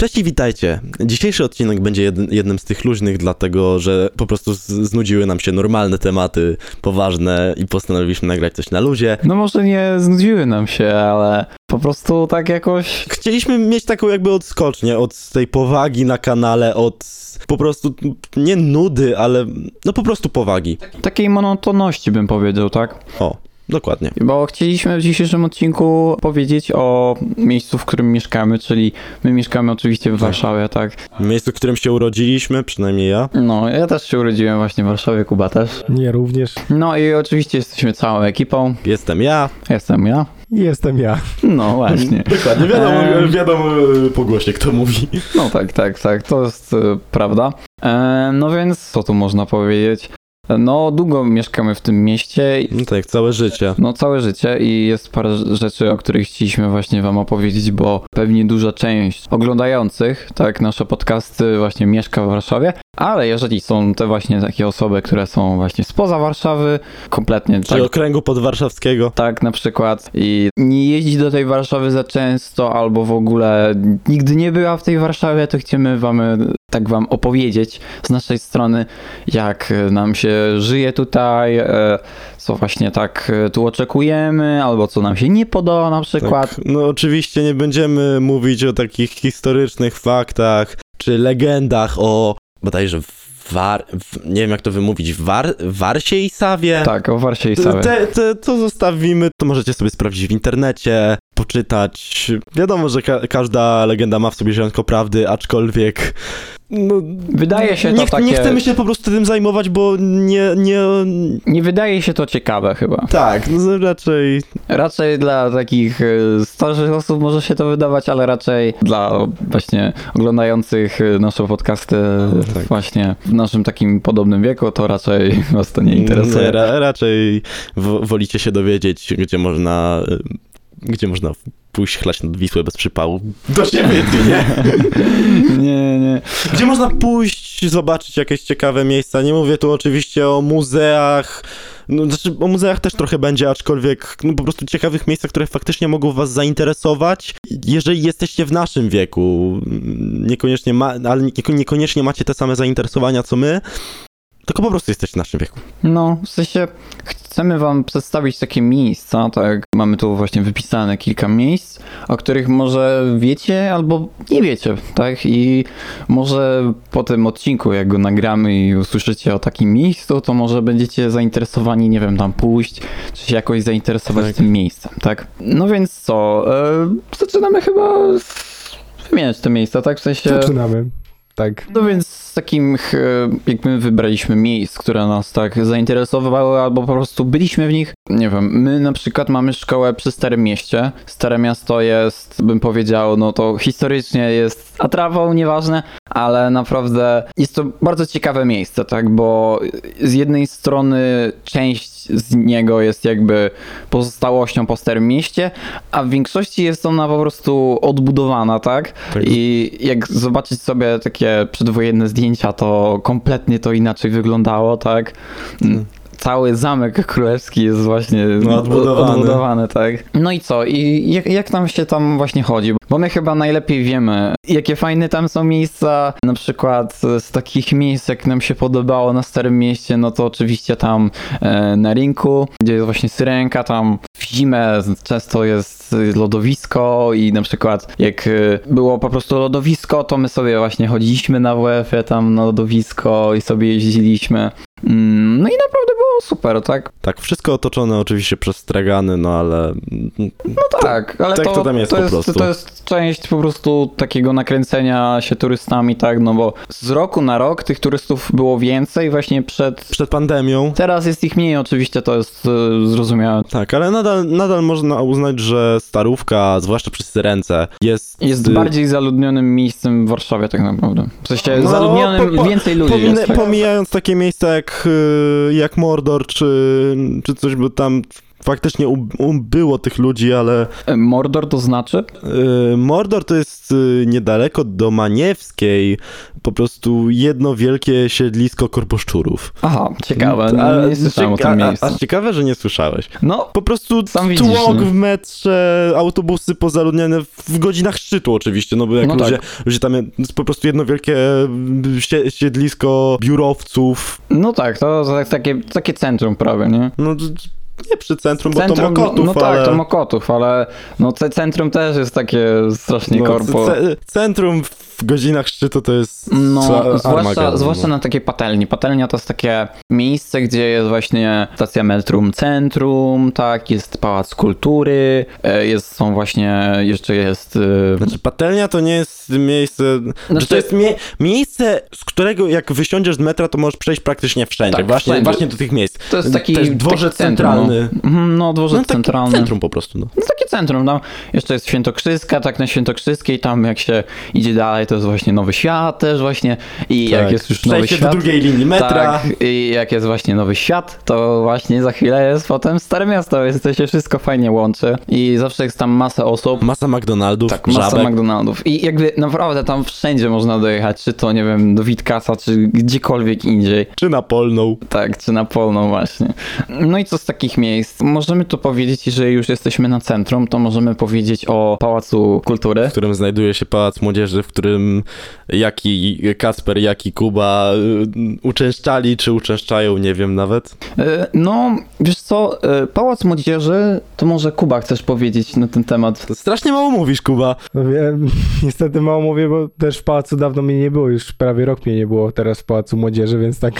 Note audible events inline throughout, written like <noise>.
Cześć i witajcie. Dzisiejszy odcinek będzie jed jednym z tych luźnych, dlatego że po prostu znudziły nam się normalne tematy, poważne i postanowiliśmy nagrać coś na luzie. No może nie znudziły nam się, ale po prostu tak jakoś... Chcieliśmy mieć taką jakby odskocznię od tej powagi na kanale, od po prostu nie nudy, ale no po prostu powagi. Takiej monotonności bym powiedział, tak? O, Dokładnie. Bo chcieliśmy w dzisiejszym odcinku powiedzieć o miejscu, w którym mieszkamy, czyli my mieszkamy oczywiście w tak. Warszawie, tak? Miejscu, w którym się urodziliśmy, przynajmniej ja. No, ja też się urodziłem właśnie w Warszawie, Kuba też. Nie również. No i oczywiście jesteśmy całą ekipą. Jestem ja. Jestem ja. Jestem ja. No właśnie. <laughs> Dokładnie, wiadomo, wiadomo po głosie kto mówi. No tak, tak, tak, to jest y, prawda. E, no więc co tu można powiedzieć? No, długo mieszkamy w tym mieście. No tak, całe życie. No, całe życie i jest parę rzeczy, o których chcieliśmy właśnie wam opowiedzieć, bo pewnie duża część oglądających, tak, nasze podcasty właśnie mieszka w Warszawie, ale jeżeli są te właśnie takie osoby, które są właśnie spoza Warszawy, kompletnie... Czyli tak, okręgu podwarszawskiego. Tak, na przykład i nie jeździ do tej Warszawy za często, albo w ogóle nigdy nie była w tej Warszawie, to chcemy wam tak wam opowiedzieć z naszej strony, jak nam się żyje tutaj, e, co właśnie tak e, tu oczekujemy, albo co nam się nie podoba na przykład. Tak. No oczywiście nie będziemy mówić o takich historycznych faktach, czy legendach o bodajże War, nie wiem jak to wymówić, War, Warsie i Sawie. Tak, o Warsie i Sawie. Te, te, to zostawimy, to możecie sobie sprawdzić w internecie, poczytać. Wiadomo, że ka każda legenda ma w sobie ziarnko prawdy, aczkolwiek no, wydaje się nie, to takie... Nie chcemy się po prostu tym zajmować, bo nie, nie... Nie wydaje się to ciekawe chyba. Tak, no raczej... Raczej dla takich e, starszych osób może się to wydawać, ale raczej dla właśnie oglądających e, nasze podcasty no, tak. właśnie w naszym takim podobnym wieku, to raczej was to nie interesuje. Nie, ra raczej wolicie się dowiedzieć, gdzie można e, gdzie można pójść chlać nad Wisłę bez przypału. Do siebie, nie? <laughs> nie, nie. Gdzie można pójść, zobaczyć jakieś ciekawe miejsca. Nie mówię tu oczywiście o muzeach, no, znaczy o muzeach też trochę będzie, aczkolwiek no, po prostu ciekawych miejscach, które faktycznie mogą was zainteresować. Jeżeli jesteście w naszym wieku, niekoniecznie, ma, ale niekoniecznie macie te same zainteresowania co my, tylko po prostu jesteś w naszym wieku. No, w sensie chcemy wam przedstawić takie miejsca, tak? Mamy tu właśnie wypisane kilka miejsc, o których może wiecie albo nie wiecie, tak? I może po tym odcinku, jak go nagramy i usłyszycie o takim miejscu, to może będziecie zainteresowani, nie wiem, tam pójść, czy się jakoś zainteresować tak. tym miejscem, tak? No więc co, e, zaczynamy chyba wymieniać te miejsca, tak? W sensie... Zaczynamy tak. No więc z takim, jak my wybraliśmy miejsc, które nas tak zainteresowały, albo po prostu byliśmy w nich, nie wiem, my na przykład mamy szkołę przy Starym Mieście. Stare Miasto jest, bym powiedział, no to historycznie jest atrawą, nieważne, ale naprawdę jest to bardzo ciekawe miejsce, tak, bo z jednej strony część z niego jest jakby pozostałością po Starym Mieście, a w większości jest ona po prostu odbudowana, tak? tak. I jak zobaczyć sobie takie przedwojenne zdjęcia, to kompletnie to inaczej wyglądało, tak? Hmm cały zamek królewski jest właśnie no, odbudowany. odbudowany. tak. No i co? I jak, jak nam się tam właśnie chodzi? Bo my chyba najlepiej wiemy, jakie fajne tam są miejsca. Na przykład z takich miejsc, jak nam się podobało na Starym Mieście, no to oczywiście tam e, na rynku, gdzie jest właśnie syrenka, tam w zimę często jest lodowisko i na przykład jak e, było po prostu lodowisko, to my sobie właśnie chodziliśmy na WF-ie tam na lodowisko i sobie jeździliśmy. Mm, no i naprawdę było super, tak? Tak, wszystko otoczone oczywiście przez stragany, no ale... No tak, ale tak to, to, tam jest, to, jest, po prostu. to jest część po prostu takiego nakręcenia się turystami, tak? No bo z roku na rok tych turystów było więcej właśnie przed... Przed pandemią. Teraz jest ich mniej, oczywiście to jest y, zrozumiałe. Tak, ale nadal, nadal można uznać, że Starówka, zwłaszcza przy Syrence, jest... Jest y bardziej zaludnionym miejscem w Warszawie tak naprawdę. W sensie no, zaludnionym, po, po, więcej ludzi jest, tak? Pomijając takie miejsca jak, y, jak Mordor, czy, czy coś, bo tam faktycznie u- ubyło tych ludzi, ale E, Mordor to znaczy? y, Mordor to jest y, niedaleko do Maniewskiej, po prostu jedno wielkie siedlisko korposzczurów. Aha, ciekawe, A- nie słyszałem o cieka- tym a- miejscu. A ciekawe, że nie słyszałeś. No, Po prostu Sam widzisz, tłok nie? w metrze, autobusy pozaludnione w godzinach szczytu oczywiście, no bo jak No tak. ludzie, ludzie tam, jest po prostu jedno wielkie mm, sie, siedlisko biurowców, no tak, to tak- takie, takie centrum prawie, nie? no nie przy centrum, bo to Centrum, Mokotów, no ale... tak, to Mokotów, ale no ce- centrum też jest takie strasznie no, korpo. ce- centrum w godzinach szczytu to jest No, zwłaszcza, zwłaszcza no. na takiej patelni. Patelnia to jest takie miejsce, gdzie jest właśnie stacja metrum centrum, tak, jest pałac kultury, e, jest, są właśnie, jeszcze jest... e, Znaczy, patelnia to nie jest miejsce. Znaczy, Znaczy- to jest mie miejsce, z którego jak wysiądziesz z metra, to możesz przejść praktycznie wszędzie. Tak, właśnie, wszędzie. właśnie do tych miejsc. To jest taki jest dworzec taki centrum, centralny. No, Mhm, no dworzec No, centralny. centrum po prostu. No. No takie centrum, tam jeszcze jest Świętokrzyska, tak na Świętokrzyskiej, tam jak się idzie dalej, to jest właśnie Nowy Świat też właśnie i jak Tak. jest już Nowy Świat... do drugiej linii metra. Tak, i jak jest właśnie Nowy Świat, to właśnie za chwilę jest potem Stare Miasto, więc to się wszystko fajnie łączy i zawsze jest tam masa osób, Masa McDonaldów, tak, masa żabek. McDonaldów i jakby naprawdę tam wszędzie można dojechać, czy to nie wiem, do Witkasa, czy gdziekolwiek indziej. Czy na polną. Tak, czy na polną właśnie. No i co z takich miejsc? Możemy tu powiedzieć, jeżeli już jesteśmy na centrum, to możemy powiedzieć o Pałacu Kultury. W którym znajduje się Pałac Młodzieży, w którym Jaki Kasper, Jaki Kuba y, uczęszczali, czy uczęszczają, nie wiem nawet. E, No, wiesz co, e, Pałac Młodzieży, to może Kuba chcesz powiedzieć na ten temat? To strasznie mało mówisz, Kuba. No wiem, <laughs> niestety mało mówię, bo też w Pałacu dawno mnie nie było, już prawie rok mnie nie było teraz w Pałacu Młodzieży, więc tak...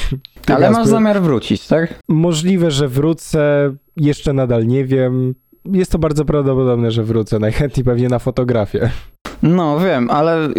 Ale masz zamiar wrócić, tak? Możliwe, że wrócę, jeszcze nadal nie wiem. Jest to bardzo prawdopodobne, że wrócę, najchętniej pewnie na fotografię. No, wiem, ale e,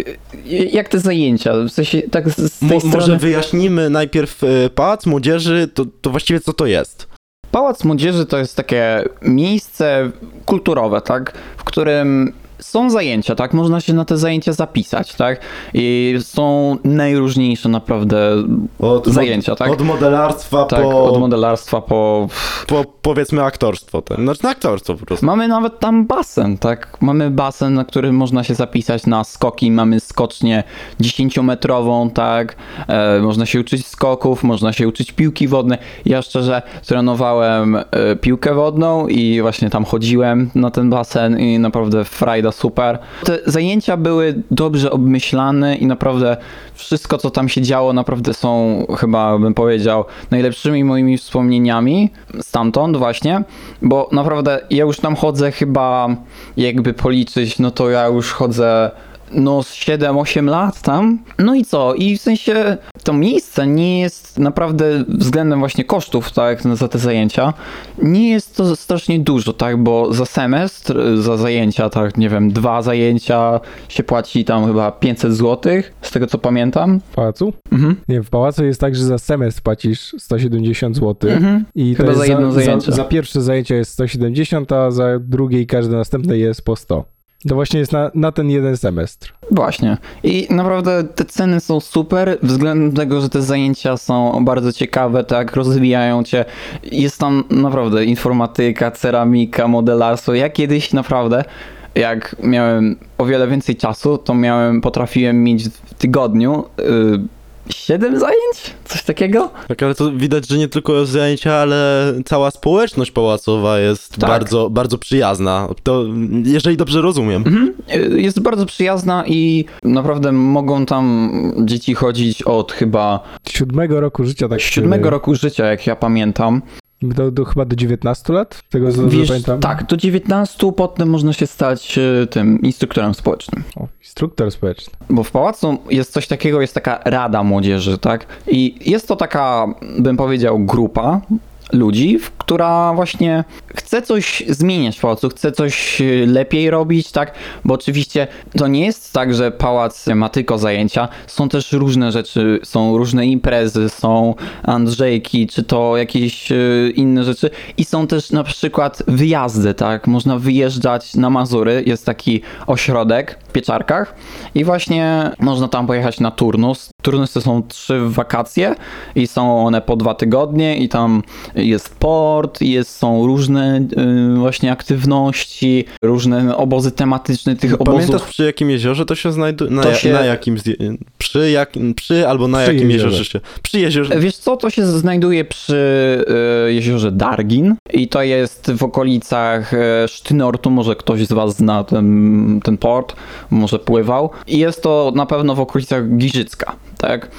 jak te zajęcia? W sensie, tak z, z tej Mo- strony... może wyjaśnimy najpierw y, Pałac Młodzieży, to, to właściwie co to jest? Pałac Młodzieży to jest takie miejsce kulturowe, tak? W którym są zajęcia, tak? Można się na te zajęcia zapisać, tak? I są najróżniejsze naprawdę Od, zajęcia, tak? Od modelarstwa tak, po, od modelarstwa po... po, powiedzmy, aktorstwo. Tak? Znaczy na aktorstwo po prostu. Mamy nawet tam basen, tak? Mamy basen, na który można się zapisać na skoki, mamy skocznię 10-metrową, tak? E, można się uczyć skoków, można się uczyć piłki wodnej. Ja szczerze trenowałem e, piłkę wodną i właśnie tam chodziłem na ten basen i naprawdę frajda super. Te zajęcia były dobrze obmyślane i naprawdę wszystko, co tam się działo, naprawdę są chyba, bym powiedział, najlepszymi moimi wspomnieniami stamtąd właśnie, bo naprawdę ja już tam chodzę chyba, jakby policzyć, no to ja już chodzę no z 7-8 lat tam. No i co? I w sensie to miejsce nie jest naprawdę względem właśnie kosztów, tak, za te zajęcia, nie jest to strasznie dużo, tak, bo za semestr, za zajęcia, tak, nie wiem, dwa zajęcia się płaci tam chyba 500 zł, z tego co pamiętam. W Pałacu? Mhm. Nie, w Pałacu jest tak, że za semestr płacisz 170 zł. Mhm. I Chyba to jest za jedno zajęcie. Za, za pierwsze zajęcie jest 170, a za drugie i każde następne jest po 100. To właśnie jest na, na ten jeden semestr. Właśnie. I naprawdę te ceny są super, względem tego, że te zajęcia są bardzo ciekawe, tak, rozwijają cię. Jest tam naprawdę informatyka, ceramika, modelarstwo. Ja kiedyś naprawdę, jak miałem o wiele więcej czasu, to miałem, potrafiłem mieć w tygodniu y, 7 zajęć? Coś takiego? Tak, ale to widać, że nie tylko zajęcia, ale cała społeczność pałacowa jest Tak. bardzo, bardzo przyjazna. To jeżeli dobrze rozumiem. Mhm. Jest bardzo przyjazna i naprawdę mogą tam dzieci chodzić od chyba Siódmego roku życia, tak siódmego roku życia, jak ja pamiętam. Do, do, chyba do 19 lat? Tego co Wiesz, pamiętam. tak, do 19 potem można się stać e, tym instruktorem społecznym. O, instruktor społeczny. Bo w pałacu jest coś takiego, jest taka rada młodzieży, tak? I jest to taka, bym powiedział, grupa ludzi, która właśnie chce coś zmieniać w pałacu, chce coś e, lepiej robić, tak? Bo oczywiście to nie jest tak, że pałac ma tylko zajęcia, są też różne rzeczy, są różne imprezy, są Andrzejki, czy to jakieś e, inne rzeczy i są też na przykład wyjazdy, tak? Można wyjeżdżać na Mazury, jest taki ośrodek w Pieczarkach i właśnie można tam pojechać na turnus. Turnusy są trzy wakacje i są one po dwa tygodnie i tam jest port, jest, są różne y, właśnie aktywności, różne obozy tematyczne tych Pamiętasz obozów. przy jakim jeziorze to się znajduje? Na, się- na jakim przy, jak, przy albo na Przy jakim jeziorze. jeziorze się? Przy jeziorze. Wiesz co, to się znajduje przy y, jeziorze Dargin i to jest w okolicach y, Sztynortu, może ktoś z was zna ten, ten port, może pływał. I jest to na pewno w okolicach Giżycka, tak?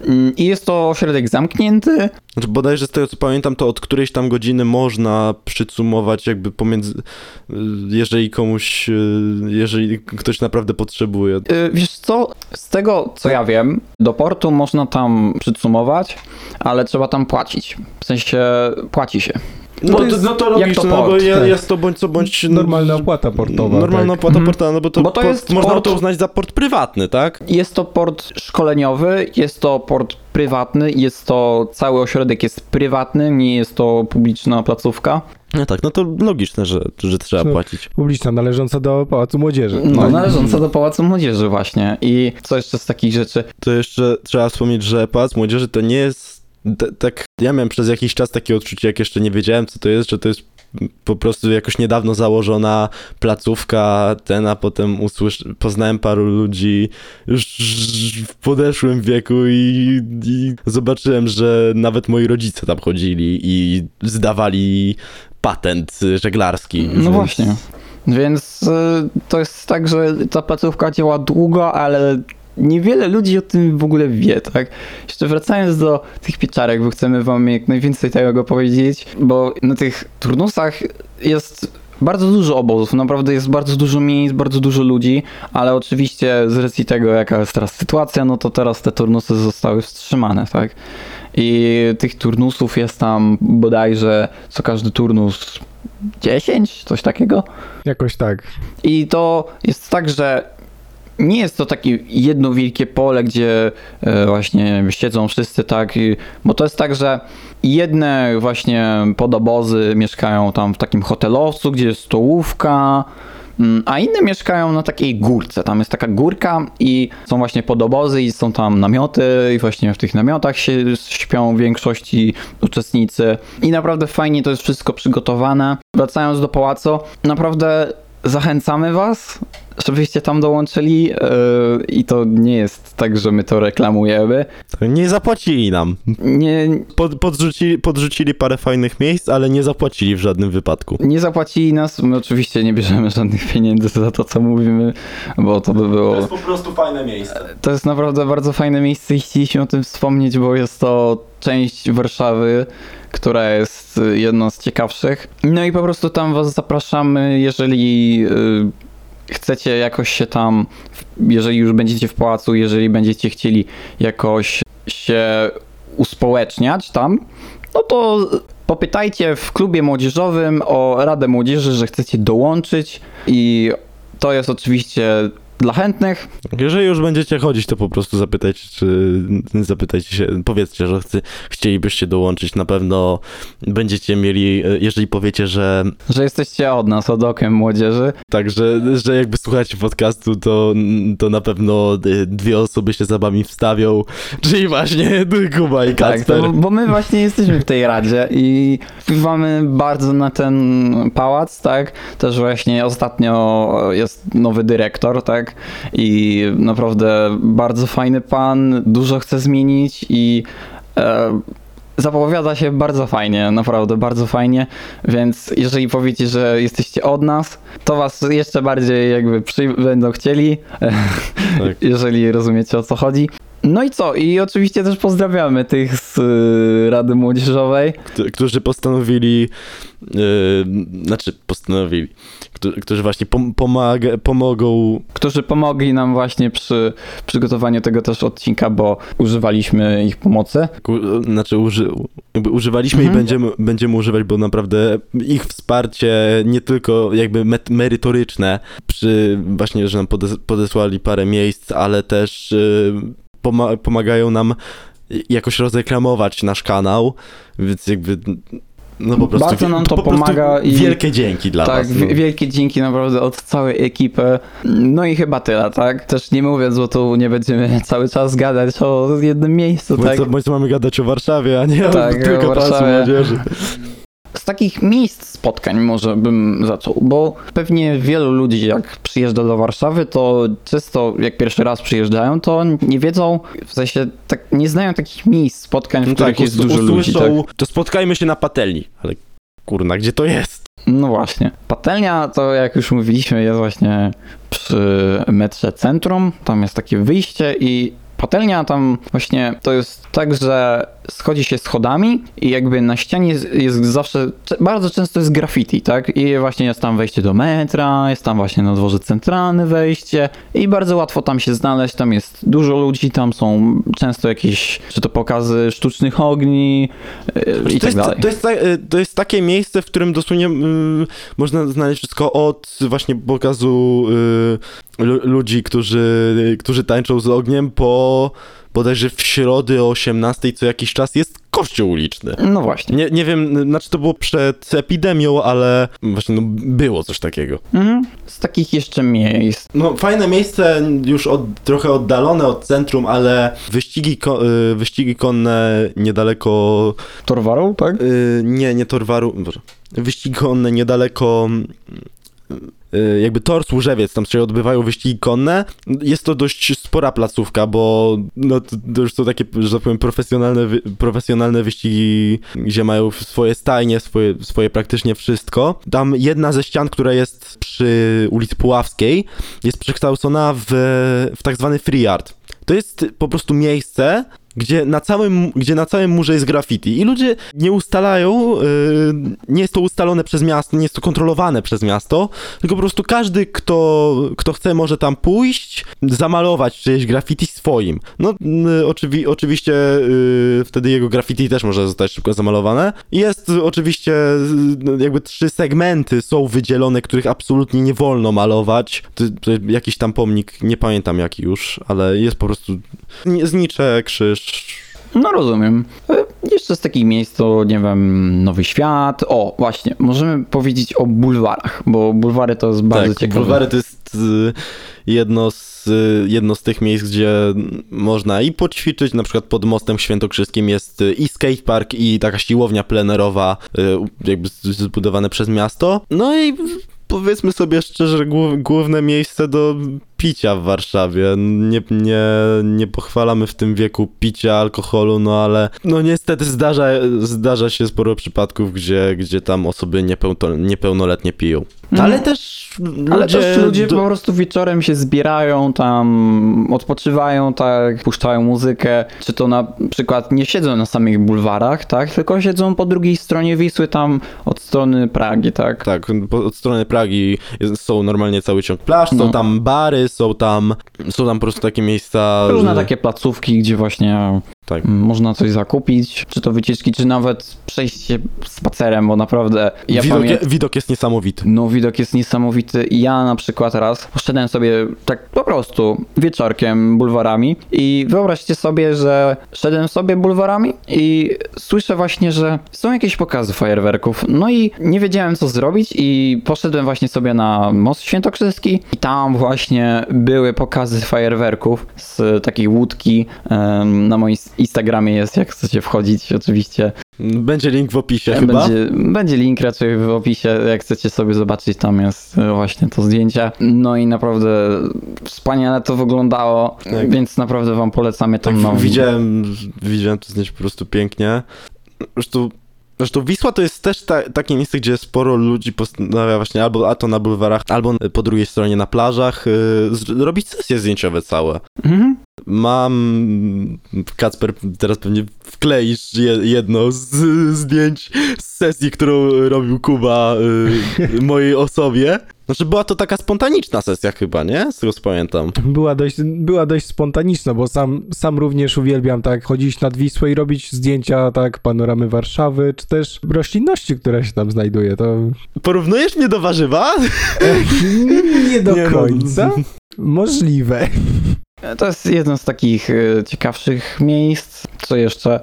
Mm, I jest to ośrodek zamknięty, Znaczy bodajże z tego co pamiętam, to od którejś tam godziny można przycumować jakby pomiędzy, y, jeżeli komuś, y, jeżeli ktoś naprawdę potrzebuje. Y, Wiesz co, z tego co ja wiem, do portu można tam przycumować, ale trzeba tam płacić. W sensie płaci się. No, to to, jest no to logiczne, to no bo port, ja, tak. jest to bądź co bądź... no, Normalna opłata portowa. Normalna tak. opłata Mhm. portowa, no bo to Bo to port, jest można port- to uznać za port prywatny, tak? Jest to port szkoleniowy, jest to port prywatny, jest to cały ośrodek jest prywatny, nie jest to publiczna placówka. No tak, no to logiczne, że, że trzeba No. płacić. Publiczna, należąca do Pałacu Młodzieży. No, Tak. należąca do Pałacu Młodzieży właśnie. I co jeszcze z takich rzeczy? To jeszcze trzeba wspomnieć, że Pałac Młodzieży to nie jest tak, ja miałem przez jakiś czas takie odczucie, jak jeszcze nie wiedziałem co to jest, że to jest po prostu jakoś niedawno założona placówka, ten, a potem usłysz... poznałem paru ludzi w podeszłym wieku i, i zobaczyłem, że nawet moi rodzice tam chodzili i zdawali patent żeglarski. No więc- właśnie. Więc y, to jest tak, że ta placówka działa długo, ale niewiele ludzi o tym w ogóle wie, tak? Jeszcze wracając do tych pieczarek, bo chcemy wam jak najwięcej tego powiedzieć, bo na tych turnusach jest bardzo dużo obozów, naprawdę jest bardzo dużo miejsc, bardzo dużo ludzi, ale oczywiście z racji tego, jaka jest teraz sytuacja, no to teraz te turnusy zostały wstrzymane, tak? I tych turnusów jest tam bodajże co każdy turnus 10, coś takiego. Jakoś tak. I to jest tak, że nie jest to takie jedno wielkie pole, gdzie e, właśnie siedzą wszyscy, tak, bo to jest tak, że jedne właśnie podobozy mieszkają tam w takim hotelowcu, gdzie jest stołówka, mm, a inne mieszkają na takiej górce. Tam jest taka górka i są właśnie podobozy i są tam namioty i właśnie w tych namiotach się śpią większości uczestnicy. I naprawdę fajnie to jest wszystko przygotowane. Wracając do pałacu, naprawdę zachęcamy was, żebyście tam dołączyli yy, i to nie jest tak, że my to reklamujemy. Nie zapłacili nam. Nie, Pod, podrzucili, podrzucili parę fajnych miejsc, ale nie zapłacili w żadnym wypadku. nie zapłacili nas, my oczywiście nie bierzemy żadnych pieniędzy za to, co mówimy, bo to by było... po prostu fajne miejsce. To jest naprawdę bardzo fajne miejsce i chcieliśmy o tym wspomnieć, bo jest to część Warszawy, która jest y, jedną z ciekawszych. No i po prostu tam was zapraszamy, jeżeli y, chcecie jakoś się tam, jeżeli już będziecie w pałacu, jeżeli będziecie chcieli jakoś się uspołeczniać tam, no to popytajcie w klubie młodzieżowym o Radę Młodzieży, że chcecie dołączyć i to jest oczywiście dla chętnych. Jeżeli już będziecie chodzić, to po prostu zapytajcie, czy zapytajcie się, powiedzcie, że chcy, chcielibyście dołączyć. Na pewno będziecie mieli, jeżeli powiecie, że że jesteście od nas, od okiem młodzieży. tak, że, jakby słuchacie podcastu, to, to na pewno e, dwie osoby się za wami wstawią, czyli właśnie <laughs> Kuba i Tak, Kacper. to, bo my właśnie jesteśmy w tej radzie i wpływamy bardzo na ten pałac, tak? Też właśnie ostatnio jest nowy dyrektor, tak? I naprawdę bardzo fajny pan, dużo chce zmienić i e, zapowiada się bardzo fajnie, naprawdę bardzo fajnie, więc jeżeli powiecie, że jesteście od nas, to was jeszcze bardziej jakby przy, będą chcieli, <laughs> Tak. jeżeli rozumiecie o co chodzi. No i co? I oczywiście też pozdrawiamy tych z y, Rady Młodzieżowej. Któ- którzy postanowili, e, znaczy postanowili, któ- którzy właśnie pom- pomaga, pomogą którzy pomogli nam właśnie przy przygotowaniu tego też odcinka, bo używaliśmy ich pomocy. Znaczy, uży, używaliśmy Mhm. i będziemy, będziemy używać, bo naprawdę ich wsparcie, nie tylko jakby merytoryczne, przy właśnie, że nam podes- podesłali parę miejsc, ale też y, poma- pomagają nam jakoś rozreklamować nasz kanał, więc jakby. No po prostu. Bardzo nam to po pomaga i- Wielkie dzięki dla tak, was. No. wi- wielkie dzięki naprawdę od całej ekipy. No i chyba tyle, tak? Też nie mówiąc, bo tu nie będziemy <laughs> cały czas gadać o jednym miejscu, Bądź tak? co, bądź co mamy gadać o Warszawie, a nie Tak, o, tylko o Warszawie. Młodzieży. Z takich miejsc spotkań może bym zaczął, bo pewnie wielu ludzi jak przyjeżdża do Warszawy, to często jak pierwszy raz przyjeżdżają, to nie wiedzą, w sensie tak, nie znają takich miejsc spotkań, w których jest us- dużo ludzi. Tak? to spotkajmy się na patelni. Ale kurna, gdzie to jest? No właśnie. Patelnia to jak już mówiliśmy jest właśnie przy metrze centrum, tam jest takie wyjście i patelnia tam właśnie to jest tak, że schodzi się schodami i jakby na ścianie jest, jest zawsze, bardzo często jest graffiti, tak? I właśnie jest tam wejście do metra, jest tam właśnie na dworze centralny wejście i bardzo łatwo tam się znaleźć, tam jest dużo ludzi, tam są często jakieś, czy to pokazy sztucznych ogni yy, i to, tak jest, dalej. to, jest, y, to jest takie miejsce, w którym dosłownie y, można znaleźć wszystko od właśnie pokazu y, lu- ludzi, którzy, którzy tańczą z ogniem, po bodajże w środę o 18 co jakiś czas jest kościół uliczny. No właśnie. Nie, nie wiem, znaczy to było przed epidemią, ale właśnie no, było coś takiego. Mhm. Z takich jeszcze miejsc. No, fajne miejsce, już od, trochę oddalone od centrum, ale wyścigi, ko, y, wyścigi konne niedaleko Torwarą, tak? Y, nie, nie Torwaru, boże. Wyścigi konne niedaleko jakby tor Służewiec, tam się odbywają wyścigi konne. Jest to dość spora placówka, bo no, to, już są takie, że tak powiem, profesjonalne, wy, profesjonalne wyścigi, gdzie mają swoje stajnie, swoje, swoje praktycznie wszystko. Tam jedna ze ścian, która jest przy ulicy Puławskiej, jest przekształcona w, w tak zwany free art. To jest po prostu miejsce, gdzie na całym, gdzie na całym murze jest graffiti i ludzie nie ustalają, yy, nie jest to ustalone przez miasto, nie jest to kontrolowane przez miasto, tylko po prostu każdy, kto, kto chce, może tam pójść, zamalować czyjeś graffiti swoim. No, yy, oczywi, oczywiście yy, wtedy jego graffiti też może zostać szybko zamalowane. Jest oczywiście yy, jakby trzy segmenty są wydzielone, których absolutnie nie wolno malować. To, to jakiś tam pomnik, nie pamiętam jaki już, ale jest po prostu znicze, krzyż. No rozumiem. E, Jeszcze z takich miejsc to, nie wiem, Nowy Świat. O, właśnie, możemy powiedzieć o bulwarach, bo bulwary to jest bardzo tak, ciekawe. bulwary to jest y, jedno z, y, jedno z tych miejsc, gdzie można i poćwiczyć, na przykład pod mostem świętokrzyskim jest y, i skatepark i taka siłownia plenerowa, jakby zbudowane przez miasto. No i powiedzmy sobie szczerze, głów, główne miejsce do picia w Warszawie. Nie, nie, nie pochwalamy w tym wieku picia alkoholu, no ale no niestety zdarza, zdarza się sporo przypadków, gdzie, gdzie tam osoby niepełno, niepełnoletnie piją. Mhm. Ale też Ale ludzie, też ludzie do- po prostu wieczorem się zbierają tam, odpoczywają, tak, puszczają muzykę, czy to na przykład nie siedzą na samych bulwarach, tak, tylko siedzą po drugiej stronie Wisły, tam od strony Pragi, tak. Tak, od strony Pragi są normalnie cały ciąg plaż, No. są tam bary, są tam, są tam po prostu takie miejsca... Różne że- takie placówki, gdzie właśnie Tak. mm, można coś zakupić, czy to wycieczki, czy nawet przejść się spacerem, bo naprawdę ja widok, pamiętam... widok jest niesamowity. No, widok jest niesamowity. Ja na przykład raz poszedłem sobie tak po prostu wieczorkiem bulwarami i wyobraźcie sobie, że szedłem sobie bulwarami i słyszę właśnie, że są jakieś pokazy fajerwerków. No i nie wiedziałem co zrobić i poszedłem właśnie sobie na Most Świętokrzyski i tam właśnie były pokazy fajerwerków z takiej łódki. Em, Na moim Instagramie jest, jak chcecie wchodzić oczywiście. Będzie link w opisie chyba. Będzie, będzie link raczej w opisie, jak chcecie sobie zobaczyć, tam jest e, właśnie to zdjęcie. No i naprawdę wspaniale to wyglądało, Tak. więc naprawdę wam polecamy Tak, tam. no, widziałem, widziałem to zdjęcie po prostu pięknie. Zresztą, zresztą Wisła to jest też ta, takie miejsce, gdzie sporo ludzi postanawia właśnie albo a to na bulwarach, albo po drugiej stronie na plażach yy, z- robić sesje zdjęciowe całe. Mhm. Mam. Kacper, teraz pewnie wkleisz je, jedno z zdjęć z sesji, którą robił Kuba y, mojej osobie. Znaczy, była to taka spontaniczna sesja, chyba, nie? Z tego pamiętam. Była dość, była dość spontaniczna, bo sam, sam również uwielbiam tak chodzić nad Wisłę i robić zdjęcia tak panoramy Warszawy, czy też roślinności, które się tam znajduje. To Porównujesz mnie do warzywa? <laughs> nie do Nie no. końca możliwe. To jest jedno z takich e, ciekawszych miejsc. Co jeszcze?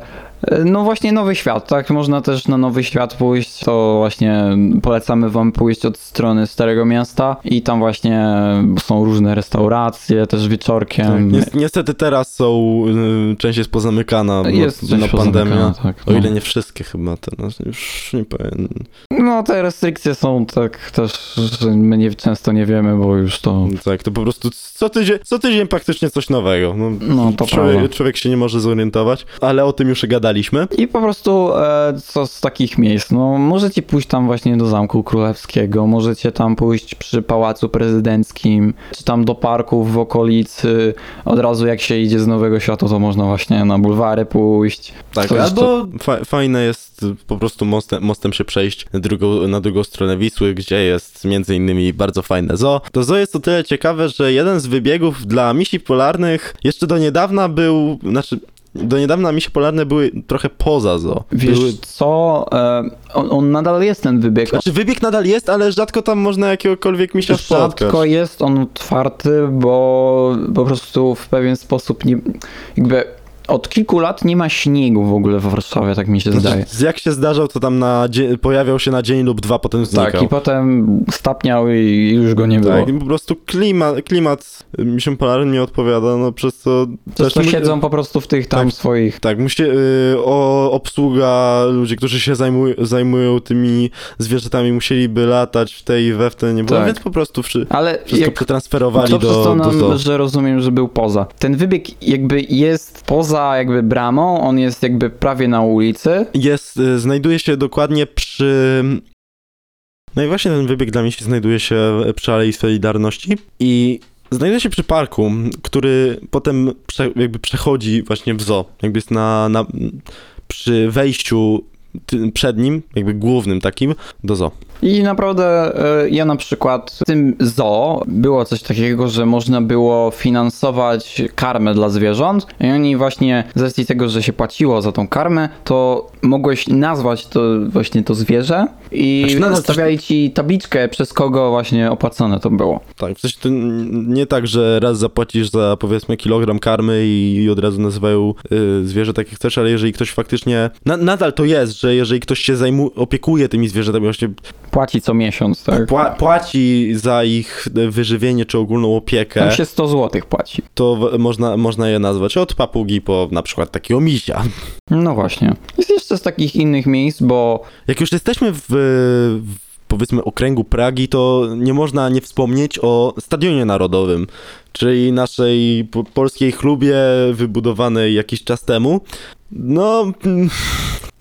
No właśnie Nowy Świat, tak? Można też na Nowy Świat pójść, to właśnie polecamy wam pójść od strony Starego Miasta i tam właśnie są różne restauracje, też wieczorkiem. Tak, ni- niestety teraz są, y, część jest pozamykana Jest no, coś na pandemię. pozamykane, tak, O no. ile nie wszystkie chyba teraz, już nie powiem. No te restrykcje są tak też, że my nie, często nie wiemy, bo już to... Tak, to po prostu co tydzień, co tydzień praktycznie coś nowego. No, No to człowiek, prawda. człowiek się nie może zorientować, ale o tym już gadaliśmy. I po prostu e, co z takich miejsc? No możecie pójść tam właśnie do Zamku Królewskiego, możecie tam pójść przy Pałacu Prezydenckim, czy tam do parków w okolicy. Od razu jak się idzie z Nowego Światu, to można właśnie na bulwary pójść. Tak, Co jeszcze? albo fa- fajne jest po prostu mostem, mostem się przejść na drugą, na drugą stronę Wisły, gdzie jest między innymi bardzo fajne zoo. To zoo jest o tyle ciekawe, że jeden z wybiegów dla misi polarnych jeszcze do niedawna był, znaczy do niedawna misie polarne były trochę poza zoo. Wiesz Były, co? E, on, on nadal jest ten wybieg. znaczy wybieg nadal jest, ale rzadko tam można jakiegokolwiek misia spotkać. Rzadko jest on otwarty, bo po prostu w pewien sposób nie, jakby od kilku lat nie ma śniegu w ogóle w Warszawie, tak mi się zdaje. Znaczy, jak się zdarzał, to tam na pojawiał się na dzień lub dwa, potem znikał. Tak, i potem stapniał i już go nie było. Tak, po prostu klimat, klimat misiom polarnym nie odpowiada, no przez co... Zresztą mu- siedzą po prostu w tych tam Tak. swoich. Tak, musi, y, o, obsługa, ludzie, którzy się zajmują, zajmują tymi zwierzętami, musieliby latać w tej i we w te, nie było, Tak. więc po prostu wszy, Ale wszystko jak, przetransferowali to do, przez to do nam, zoo. że rozumiem, że był poza. Ten wybieg jakby jest poza jakby bramą, on jest jakby prawie na ulicy. Jest, y, znajduje się dokładnie przy... No i właśnie ten wybieg dla mnie się znajduje się przy Alei Solidarności i znajduje się przy parku, który potem prze, jakby przechodzi właśnie w zoo. Jakby jest na, na przy wejściu przed nim, jakby głównym takim, do zoo. I naprawdę e, ja na przykład w tym zoo było coś takiego, że można było finansować karmę dla zwierząt i oni właśnie z racji tego, że się płaciło za tą karmę, to mogłeś nazwać to właśnie to zwierzę i Znaczy, nadal stawiali ci tabliczkę przez kogo właśnie opłacone to było. Tak, w sensie to nie tak, że raz zapłacisz za powiedzmy kilogram karmy i, i od razu nazywają y, zwierzę tak jak chcesz, ale jeżeli ktoś faktycznie, na, nadal to jest, że jeżeli ktoś się zajmu, opiekuje tymi zwierzętami, właśnie Płaci co miesiąc, tak? pła, płaci za ich wyżywienie czy ogólną opiekę, Tam się 100 zł płaci. to można, można je nazwać od papugi po na przykład takiego misia. No właśnie. Jest jeszcze z takich innych miejsc, bo Jak już jesteśmy w, w powiedzmy okręgu Pragi, to nie można nie wspomnieć o Stadionie Narodowym, czyli naszej po, polskiej chlubie wybudowanej jakiś czas temu. No, mm,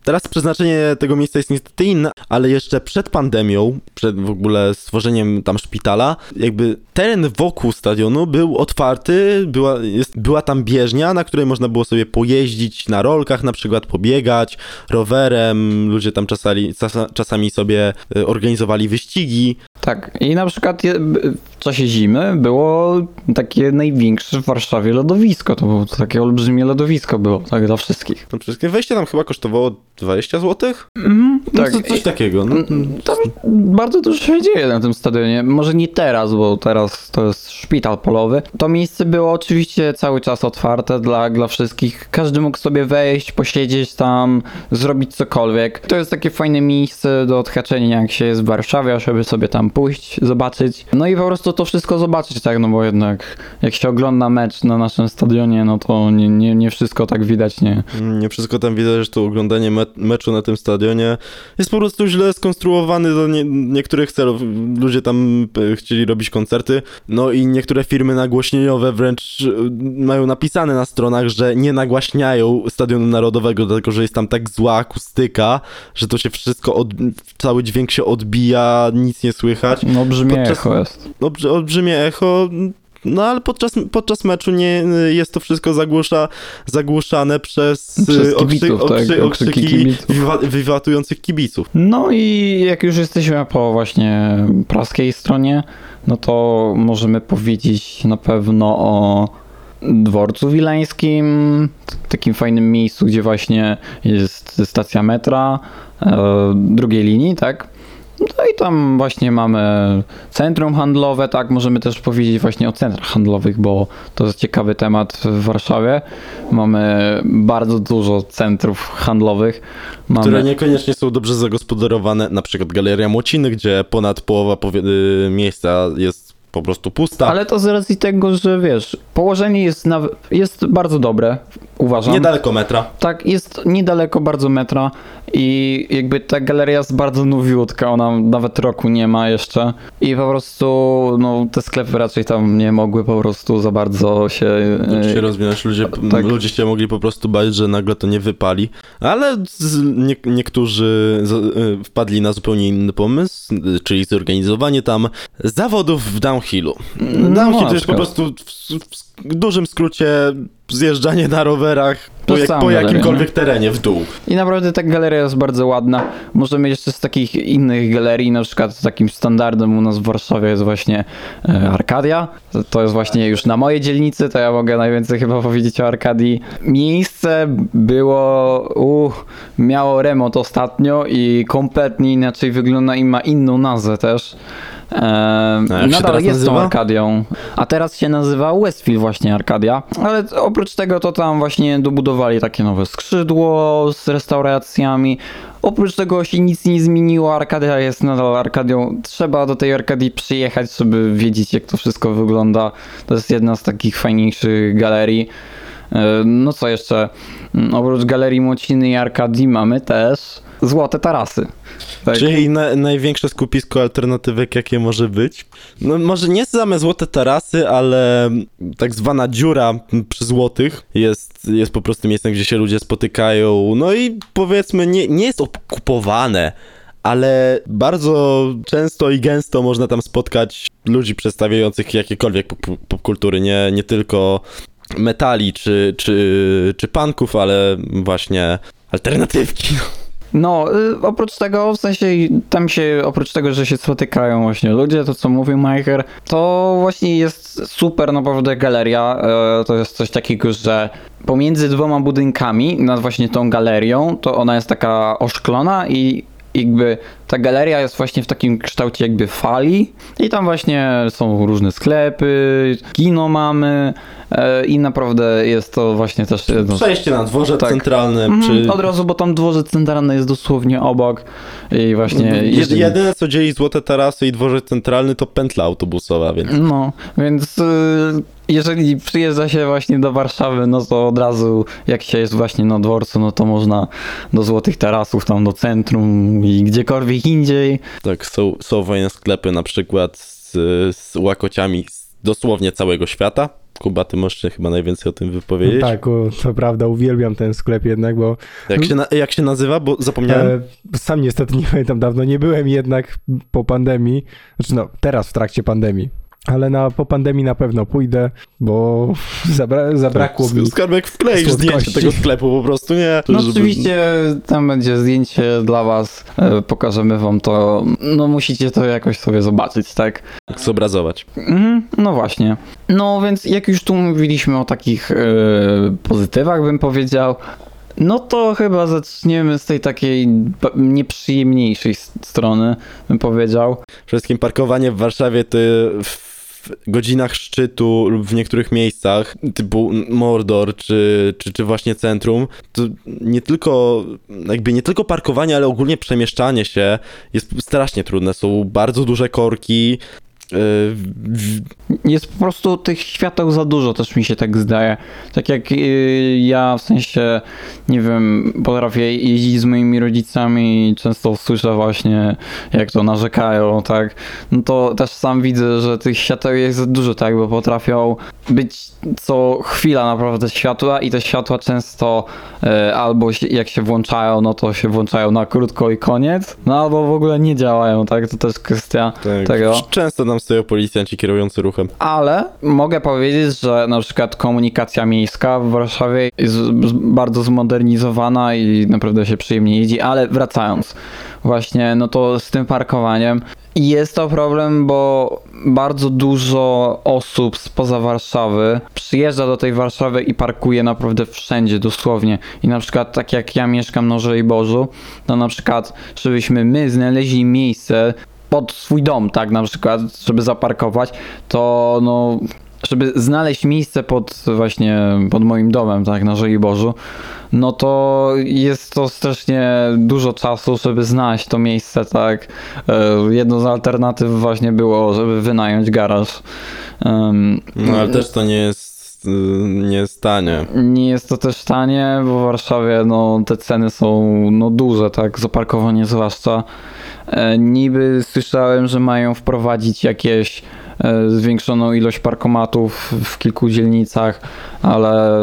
teraz przeznaczenie tego miejsca jest niestety inne, ale jeszcze przed pandemią, przed w ogóle stworzeniem tam szpitala, jakby teren wokół stadionu był otwarty, była, jest, była tam bieżnia, na której można było sobie pojeździć na rolkach, na przykład pobiegać rowerem, ludzie tam czasami, czasa- czasami sobie y, organizowali wyścigi. tak. I na przykład czasie zimy było takie największe w Warszawie lodowisko. To było takie olbrzymie lodowisko było, tak dla wszystkich. No, wszystkie wejście tam chyba kosztowało 20 zł? Mhm, No, tak. co, coś takiego. No. Tam bardzo dużo się dzieje na tym stadionie. Może nie teraz, bo teraz to jest szpital polowy. To miejsce było oczywiście cały czas otwarte dla, dla wszystkich. Każdy mógł sobie wejść, posiedzieć tam, zrobić cokolwiek. To jest takie fajne miejsce do odhaczenia, jak się jest w Warszawie, żeby sobie tam pójść, zobaczyć. No i po prostu to wszystko zobaczyć, tak, no bo jednak jak się ogląda mecz na naszym stadionie, no to nie, nie, nie wszystko tak widać, nie. Nie wszystko tam widać, że to oglądanie me meczu na tym stadionie jest po prostu źle skonstruowany do nie niektórych celów. Ludzie tam e, chcieli robić koncerty, no i niektóre firmy nagłośnieniowe wręcz e, mają napisane na stronach, że nie nagłaśniają Stadionu Narodowego, dlatego że jest tam tak zła akustyka, że to się wszystko, cały dźwięk się odbija, nic nie słychać. No brzmi Podczas- jest. Olbrzy- olbrzymie echo. No ale podczas, podczas meczu nie jest to wszystko zagłusza, zagłuszane przez, Przez y, kibiców, tak, okrzy, okrzyki okrzyki kibiców. wiwa, wiwatujących kibiców. No i jak już jesteśmy po właśnie praskiej stronie, no to możemy powiedzieć na pewno o dworcu wileńskim, takim fajnym miejscu, gdzie właśnie jest stacja metra e, drugiej linii, tak? No i tam właśnie mamy centrum handlowe, tak, możemy też powiedzieć właśnie o centrach handlowych, bo to jest ciekawy temat w Warszawie. Mamy bardzo dużo centrów handlowych. Mamy... Które niekoniecznie są dobrze zagospodarowane, na przykład Galeria Młociny, gdzie ponad połowa y, miejsca jest po prostu pusta. Ale to z racji tego, że wiesz, położenie jest, naw- jest bardzo dobre, uważam. Niedaleko metra. Tak, jest niedaleko bardzo metra i jakby ta galeria jest bardzo nowiutka, ona nawet roku nie ma jeszcze i po prostu no, te sklepy raczej tam nie mogły po prostu za bardzo się... się e, rozwinąć, ludzie, tak. ludzie się mogli po prostu bać, że nagle to nie wypali, ale nie, niektórzy y, wpadli na zupełnie inny pomysł, y, czyli zorganizowanie tam zawodów w downhillu. No, Downhill na to jest po prostu w, w dużym skrócie zjeżdżanie na rowerach po, jak, po galeria, jakimkolwiek terenie w dół. I naprawdę ta galeria jest bardzo ładna. Możemy jeszcze z takich innych galerii, na przykład takim standardem u nas w Warszawie jest właśnie e, Arkadia. To- To jest właśnie już na mojej dzielnicy, to ja mogę najwięcej chyba powiedzieć o Arkadii. Miejsce było, uh, miało remont ostatnio i kompletnie inaczej wygląda i ma inną nazwę też. Się nadal jest tą nazywa? Arkadią, a teraz się nazywa Westfield właśnie Arkadia, ale oprócz tego to tam właśnie dobudowali takie nowe skrzydło z restauracjami. Oprócz tego się nic nie zmieniło, Arkadia jest nadal Arkadią. Trzeba do tej Arkadii przyjechać, żeby wiedzieć jak to wszystko wygląda. To jest jedna z takich fajniejszych galerii. E, No co jeszcze? Mm, Oprócz Galerii Młociny i Arkadii mamy też Złote Tarasy. Tak. Czyli na, największe skupisko alternatywek, jakie może być. No może nie same złote tarasy, ale tak zwana dziura przy złotych jest, jest po prostu miejscem, gdzie się ludzie spotykają. No i powiedzmy, nie, nie jest okupowane, ale bardzo często i gęsto można tam spotkać ludzi przedstawiających jakiekolwiek pop- popkultury, nie, nie tylko metali czy, czy, czy punków, ale właśnie alternatywki. No, y, oprócz tego, w sensie tam się, oprócz tego, że się spotykają właśnie ludzie, to co mówił Majcher, to właśnie jest super naprawdę galeria. E, To jest coś takiego, że pomiędzy dwoma budynkami, nad właśnie tą galerią, to ona jest taka oszklona i jakby ta galeria jest właśnie w takim kształcie jakby fali i tam właśnie są różne sklepy, kino mamy e, i naprawdę jest to właśnie też jedno z Przejście na dworzec Tak. centralny, Mhm. Od razu, bo tam dworzec centralny jest dosłownie obok i właśnie... Jed, jeśli- jedyne co dzieli Złote Tarasy i dworzec centralny to pętla autobusowa, więc No, więc y, jeżeli przyjeżdża się właśnie do Warszawy, no to od razu jak się jest właśnie na dworcu, no to można do Złotych Tarasów, tam do centrum i gdziekolwiek indziej. tak, są, są fajne sklepy na przykład z, z łakociami z dosłownie całego świata. Kuba, ty możesz się chyba najwięcej o tym wypowiedzieć. Tak, o, to prawda, uwielbiam ten sklep jednak, bo Jak, się na, jak się nazywa, bo zapomniałem. e, sam niestety nie pamiętam, dawno nie byłem jednak po pandemii, znaczy no, teraz w trakcie pandemii. Ale na, po pandemii na pewno pójdę, bo <laughs> zabra, zabrakło mi. Skarbek wkleisz słodkości. zdjęcie tego sklepu po prostu, nie? No Żeby- oczywiście tam będzie zdjęcie dla was, e, pokażemy wam to, no musicie to jakoś sobie zobaczyć, tak? Zobrazować. Mhm, no właśnie. No więc jak już tu mówiliśmy o takich e, pozytywach, bym powiedział, no to chyba zaczniemy z tej takiej nieprzyjemniejszej strony, bym powiedział. Przede wszystkim parkowanie w Warszawie to w godzinach szczytu lub w niektórych miejscach, typu Mordor czy, czy, czy właśnie centrum, to nie tylko, jakby nie tylko parkowanie, ale ogólnie przemieszczanie się jest strasznie trudne. Są bardzo duże korki. W- Jest po prostu tych świateł za dużo, też mi się tak zdaje. Tak jak y, ja w sensie, nie wiem, potrafię jeździć z moimi rodzicami i często słyszę właśnie, jak to narzekają, tak. No to też sam widzę, że tych świateł jest za dużo, tak, bo potrafią być co chwila naprawdę światła i te światła często e, albo jak się włączają, no to się włączają na krótko i koniec, no albo w ogóle nie działają, tak. To też kwestia tak, tego. Często nam stoją policjanci kierujący ruchem. Ale mogę powiedzieć, że na przykład komunikacja miejska w Warszawie jest bardzo zmodernizowana i naprawdę się przyjemnie jeździ, ale wracając, właśnie, no to z tym parkowaniem, Jest to problem, bo bardzo dużo osób spoza Warszawy przyjeżdża do tej Warszawy i parkuje naprawdę wszędzie, dosłownie. I na przykład, tak jak ja mieszkam na Bożu, to na przykład, żebyśmy my znaleźli miejsce pod swój dom, tak, na przykład, żeby zaparkować, to no, żeby znaleźć miejsce pod właśnie, pod moim domem, tak, na Bożu, no to jest to strasznie dużo czasu, żeby znaleźć to miejsce, tak. E, Jedną z alternatyw właśnie było, żeby wynająć garaż. No ale też to nie jest, y, nie jest tanie. Nie jest to też tanie, bo w Warszawie no, te ceny są no, duże, tak, zaparkowanie zwłaszcza. E, niby słyszałem, że mają wprowadzić jakieś e, zwiększoną ilość parkomatów w kilku dzielnicach, ale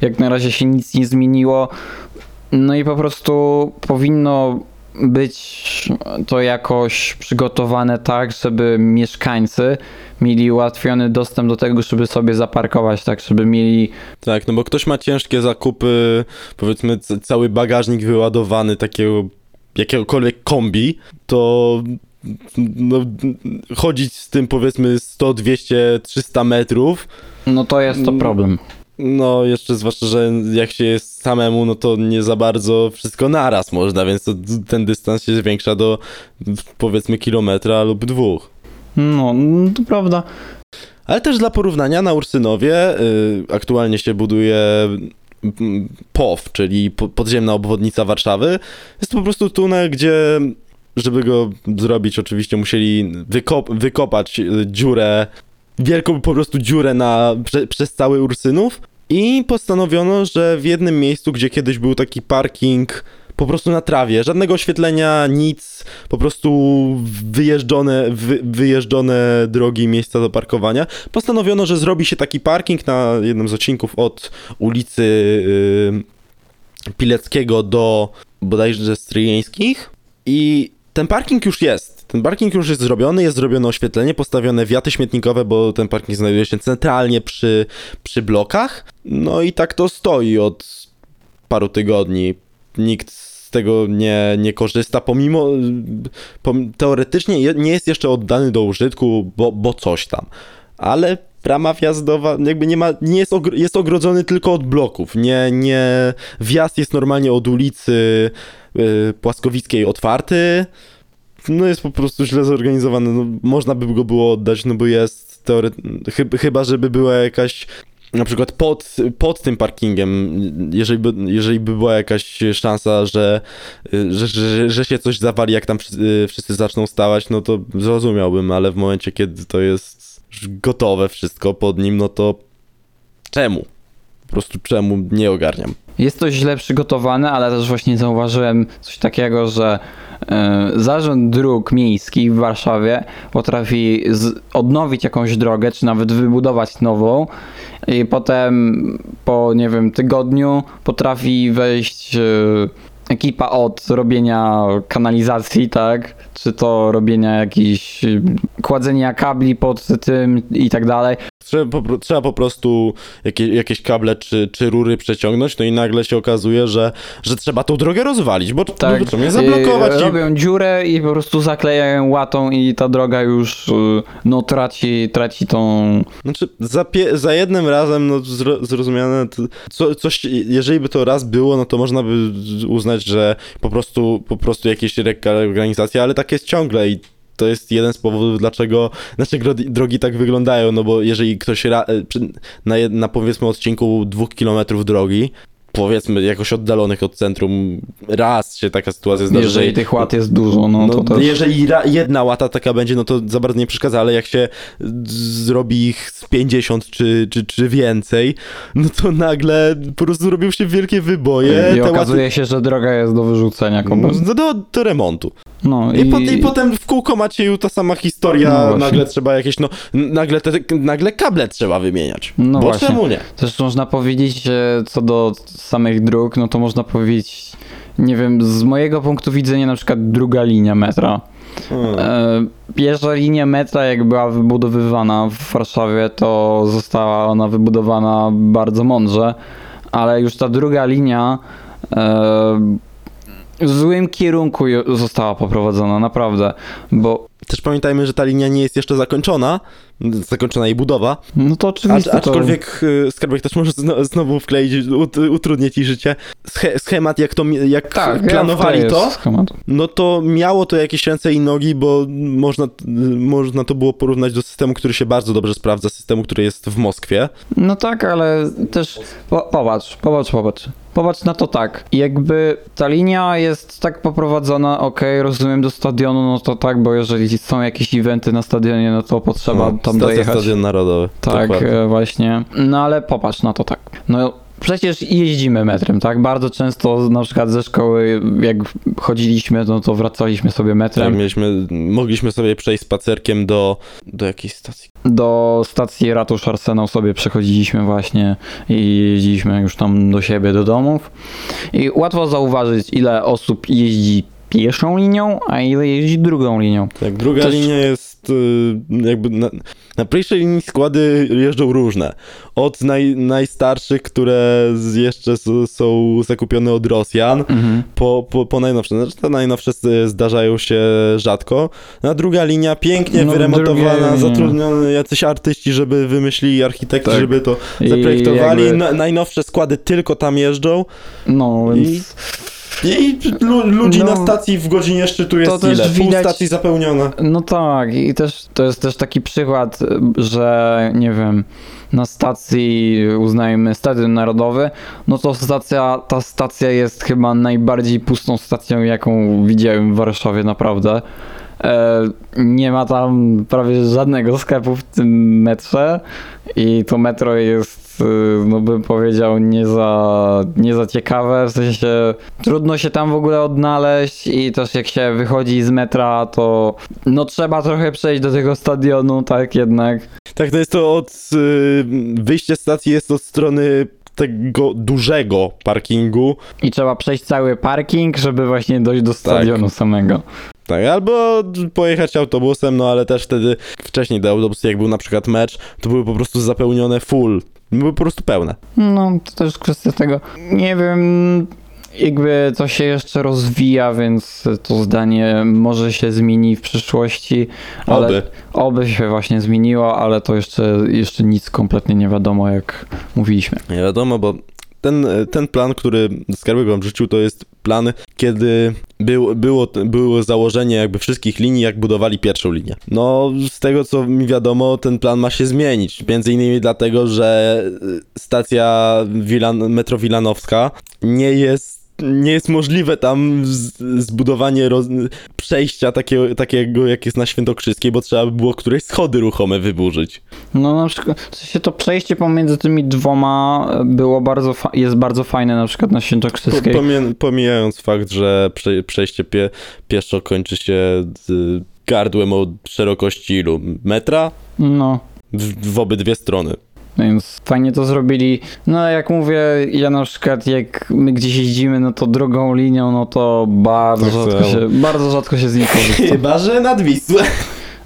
jak na razie się nic nie zmieniło. No i po prostu powinno być to jakoś przygotowane tak, żeby mieszkańcy mieli ułatwiony dostęp do tego, żeby sobie zaparkować, tak, żeby mieli Tak, no bo ktoś ma ciężkie zakupy, powiedzmy cały bagażnik wyładowany takiego jakiegokolwiek kombi, to no, chodzić z tym powiedzmy 100, 200, 300 metrów, No to jest to problem. No jeszcze zwłaszcza, że jak się jest samemu, no to nie za bardzo wszystko naraz można, więc to, ten dystans się zwiększa do powiedzmy kilometra lub dwóch. No, to prawda. Ale też dla porównania na Ursynowie y, aktualnie się buduje mm, POW, czyli po, podziemna obwodnica Warszawy. Jest to po prostu tunel, gdzie żeby go zrobić oczywiście musieli wykop, wykopać y, dziurę, wielką po prostu dziurę na, prze, przez cały Ursynów i postanowiono, że w jednym miejscu, gdzie kiedyś był taki parking po prostu na trawie, żadnego oświetlenia, nic, po prostu wyjeżdżone, wy, wyjeżdżone drogi, miejsca do parkowania. Postanowiono, że zrobi się taki parking na jednym z odcinków od ulicy yy, Pileckiego do bodajże Stryjeńskich i ten parking już jest. Ten parking już jest zrobiony, jest zrobione oświetlenie, postawione wiaty śmietnikowe, bo ten parking znajduje się centralnie przy, przy blokach. No i tak to stoi od paru tygodni. Nikt z tego nie, nie korzysta, pomimo pom, teoretycznie nie jest jeszcze oddany do użytku, bo, bo coś tam. Ale brama wjazdowa jakby nie ma, nie jest, jest ogrodzony tylko od bloków. Nie, nie, wjazd jest normalnie od ulicy y, Płaskowickiej otwarty. No jest po prostu źle zorganizowany. No, można by go było oddać, no bo jest teoret- chyba, chyba żeby była jakaś na przykład pod, pod tym parkingiem, jeżeli by, jeżeli by była jakaś szansa, że, że, że, że się coś zawali, jak tam wszyscy, zaczną stawać, no to zrozumiałbym, ale w momencie, kiedy to jest gotowe wszystko pod nim, no to czemu? Po prostu czemu? Nie ogarniam. Jest to źle przygotowane, ale też właśnie zauważyłem coś takiego, że e, Zarząd Dróg Miejskich w Warszawie potrafi odnowić jakąś drogę, czy nawet wybudować nową i potem po, nie wiem, tygodniu potrafi wejść e, ekipa od robienia kanalizacji, tak? Czy to robienia jakichś e, kładzenia kabli pod tym i tak dalej. Trzeba po, trzeba po prostu jakieś, jakieś kable czy, czy rury przeciągnąć, no i nagle się okazuje, że, że trzeba tą drogę rozwalić, bo, Tak, je zablokować. i I, robią dziurę i po prostu zaklejają łatą i ta droga już y, no traci, traci tą... Znaczy, za, pie, za jednym razem, no zro, zrozumiane, co, coś, jeżeli by to raz było, no to można by uznać, że po prostu, po prostu jakieś reorganizacje, ale tak jest ciągle i to jest jeden z powodów, dlaczego nasze drogi, tak wyglądają, no bo jeżeli ktoś e, na, na powiedzmy odcinku dwóch kilometrów drogi, powiedzmy jakoś oddalonych od centrum, raz się taka sytuacja zdarzy, Jeżeli że- tych łat jest dużo, no, no, to też... jeżeli jedna łata taka będzie, no to za bardzo nie przeszkadza, ale jak się zrobi ich z 50 czy, czy, czy więcej, no to nagle po prostu robią się wielkie wyboje. I te okazuje się, że droga jest do wyrzucenia łaty, kompletnie. no, do, do remontu. No I, po, I potem w kółko macie już ta sama historia, No nagle trzeba jakieś, no, nagle, te, nagle kable trzeba wymieniać. No Bo właśnie. czemu nie? Też można powiedzieć, że co do samych dróg, no to można powiedzieć, nie wiem, z mojego punktu widzenia na przykład druga linia metra. Hmm. E, Pierwsza linia metra, jak była wybudowywana w Warszawie, to została ona wybudowana bardzo mądrze, ale już ta druga linia e, w złym kierunku została poprowadzona, naprawdę, bo Też pamiętajmy, że ta linia nie jest jeszcze zakończona, zakończona jej budowa, no to oczywiście Acz, aczkolwiek y, Skarbek też może zno, znowu wkleić, ut, utrudnię ci życie, Sche, schemat jak to, jak to, tak, planowali ja to, schemat. no to miało to jakieś ręce i nogi, bo można, można to było porównać do systemu, który się bardzo dobrze sprawdza, systemu, który jest w Moskwie. No tak, ale też po, popatrz, popatrz, popatrz. Popatrz na to tak. Jakby ta linia jest tak poprowadzona, okej, rozumiem do stadionu, no to tak, bo jeżeli są jakieś eventy na stadionie, no to potrzeba No, tam stacja dojechać. Stadion Narodowy. Tak, dokładnie. e, właśnie. No ale popatrz na to tak. No przecież jeździmy metrem, tak? Bardzo często na przykład ze szkoły, jak chodziliśmy, no to wracaliśmy sobie Tak, metrem mieliśmy, mogliśmy sobie przejść spacerkiem do, do jakiejś stacji. do stacji Ratusz Arsenał sobie przechodziliśmy właśnie i jeździliśmy już tam do siebie, do domów. I łatwo zauważyć, ile osób jeździ pierwszą linią, a ile jeździ drugą linią. Tak, druga Też- linia jest y, jakby na, na pierwszej linii składy jeżdżą różne. Od naj, najstarszych, które jeszcze są zakupione od Rosjan, Mhm. po, po, po najnowsze. Znaczy, te najnowsze zdarzają się rzadko. Na druga linia pięknie No, wyremontowana, zatrudnione jacyś artyści, żeby wymyślili, architekci, Tak. żeby to zaprojektowali. jakby- Na, najnowsze składy tylko tam jeżdżą. No, więc... I lu, ludzi No, na stacji w godzinie szczytu jest ile? Pół widać- stacji zapełnione. No tak, i też to jest też taki przykład, że nie wiem, na stacji uznajmy Stadion Narodowy, no to stacja, ta stacja jest chyba najbardziej pustą stacją, jaką widziałem w Warszawie naprawdę. E, nie ma tam prawie żadnego sklepu w tym metrze i to metro jest, y, no bym powiedział, nie za, nie za ciekawe, w sensie trudno się tam w ogóle odnaleźć i też jak się wychodzi z metra, to no trzeba trochę przejść do tego stadionu, tak jednak. Tak, to jest to od y, wyjście stacji jest od strony tego dużego parkingu. I trzeba przejść cały parking, żeby właśnie dojść do stadionu samego. Tak, albo pojechać autobusem, no ale też wtedy wcześniej do autobusy, jak był na przykład mecz, to były po prostu zapełnione full. Były po prostu pełne. No, to też kwestia tego. Nie wiem, jakby to się jeszcze rozwija, więc to zdanie może się zmieni w przyszłości. Ale Oby. oby się właśnie zmieniło, ale to jeszcze, jeszcze nic kompletnie nie wiadomo, jak mówiliśmy. Nie wiadomo, bo ten, ten plan, który Skarbek wam rzucił, to jest plan, kiedy był, było, było założenie jakby wszystkich linii, jak budowali pierwszą linię. No, z tego co mi wiadomo, ten plan ma się zmienić. Między innymi dlatego, że stacja Wilan, metro Wilanowska nie jest nie jest możliwe tam zbudowanie roz, przejścia takiego, takiego, jak jest na Świętokrzyskiej, bo trzeba by było któreś schody ruchome wyburzyć. No na przykład w sensie to przejście pomiędzy tymi dwoma było bardzo jest bardzo fajne na przykład na Świętokrzyskiej. pomie- pomijając fakt, że prze, przejście pie, pieszo kończy się z gardłem o szerokości ilu? Metra? No. W, w obydwie strony. Więc fajnie to zrobili. No jak mówię, ja na przykład jak my gdzieś jeździmy, no to drugą linią, no to bardzo Tak rzadko samo. się, bardzo rzadko się z niej <laughs> korzysta. Chyba, że nad Wisłę.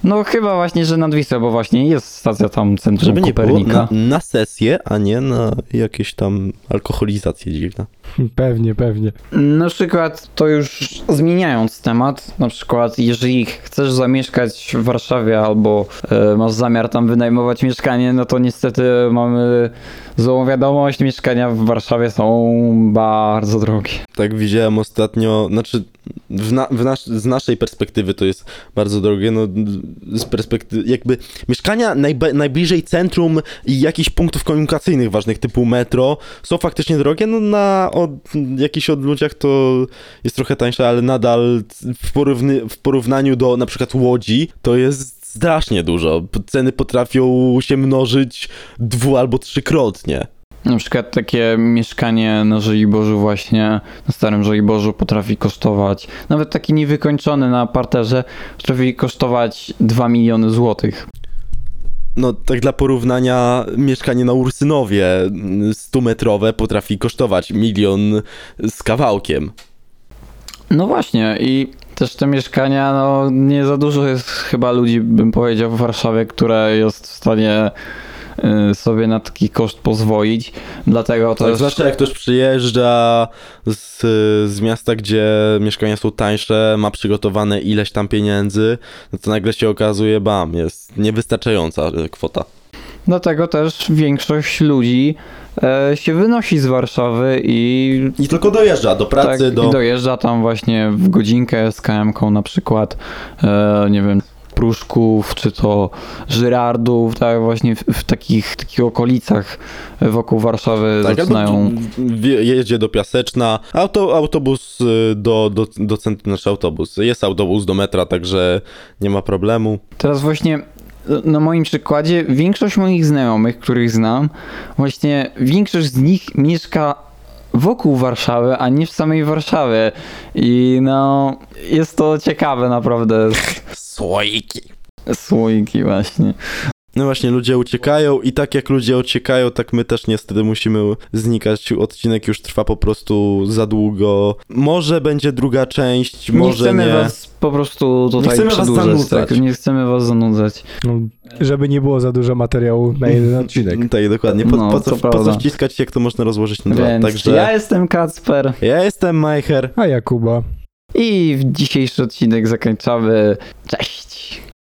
No chyba właśnie, że nad Wisłą, bo właśnie jest stacja tam centrum Żeby nie było Kopernika. na, na sesję, a nie na jakieś tam alkoholizacje dziwne. <laughs> Pewnie, pewnie. Na przykład to już zmieniając temat, na przykład jeżeli chcesz zamieszkać w Warszawie albo e, masz zamiar tam wynajmować mieszkanie, no to niestety mamy złą wiadomość, mieszkania w Warszawie są bardzo drogie. Tak widziałem ostatnio, znaczy w na, w nas, z naszej perspektywy to jest bardzo drogie, no z perspektywy jakby mieszkania najbe, najbliżej centrum i jakichś punktów komunikacyjnych ważnych typu metro są faktycznie drogie, no na od, jakichś odludziach to jest trochę tańsze, ale nadal w, porówny, w porównaniu do na przykład Łodzi to jest strasznie dużo. Ceny potrafią się mnożyć dwu albo trzykrotnie. Na przykład takie mieszkanie na Żoliborzu właśnie, na Starym Żoliborzu potrafi kosztować, nawet taki niewykończony na parterze, potrafi kosztować 2 miliony złotych. No, tak dla porównania, mieszkanie na Ursynowie 100-metrowe potrafi kosztować milion z kawałkiem. No właśnie i też te mieszkania, no nie za dużo jest chyba ludzi, bym powiedział, w Warszawie, które jest w stanie sobie na taki koszt pozwolić, dlatego Tak, też... zwłaszcza jak ktoś przyjeżdża z, z miasta, gdzie mieszkania są tańsze, ma przygotowane ileś tam pieniędzy, no to nagle się okazuje, bam, jest niewystarczająca e, kwota. Dlatego też większość ludzi e, się wynosi z Warszawy i I tylko dojeżdża do pracy, tak, do... i dojeżdża tam właśnie w godzinkę z KM-ką na przykład, e, nie wiem, Pruszków, czy to Żyrardów, tak właśnie w, w takich, takich okolicach wokół Warszawy Tak, zaczynają... jedzie do Piaseczna, Auto, autobus y, do, do, do centrum, nasz autobus. Jest autobus do metra, także nie ma problemu. Teraz właśnie e, na moim przykładzie większość moich znajomych, których znam, właśnie większość z nich mieszka wokół Warszawy, a nie w samej Warszawie. I no, jest to ciekawe naprawdę. <laughs> Słoiki. Słoiki właśnie. No właśnie, ludzie uciekają i tak jak ludzie uciekają, tak my też niestety musimy znikać. Odcinek już trwa po prostu za długo. Może będzie druga część, Nie może chcemy nie. was po prostu tutaj chcemy was zanudzać. tak? Nie chcemy was zanudzać. No, żeby nie było za dużo materiału na jeden <laughs> odcinek. Tak, dokładnie. Po, No, po, co, po co wciskać, jak to można rozłożyć na dwa? Więc Także ja jestem Kacper ja jestem Majcher. A Jakuba. i w dzisiejszy odcinek zakończamy. Cześć!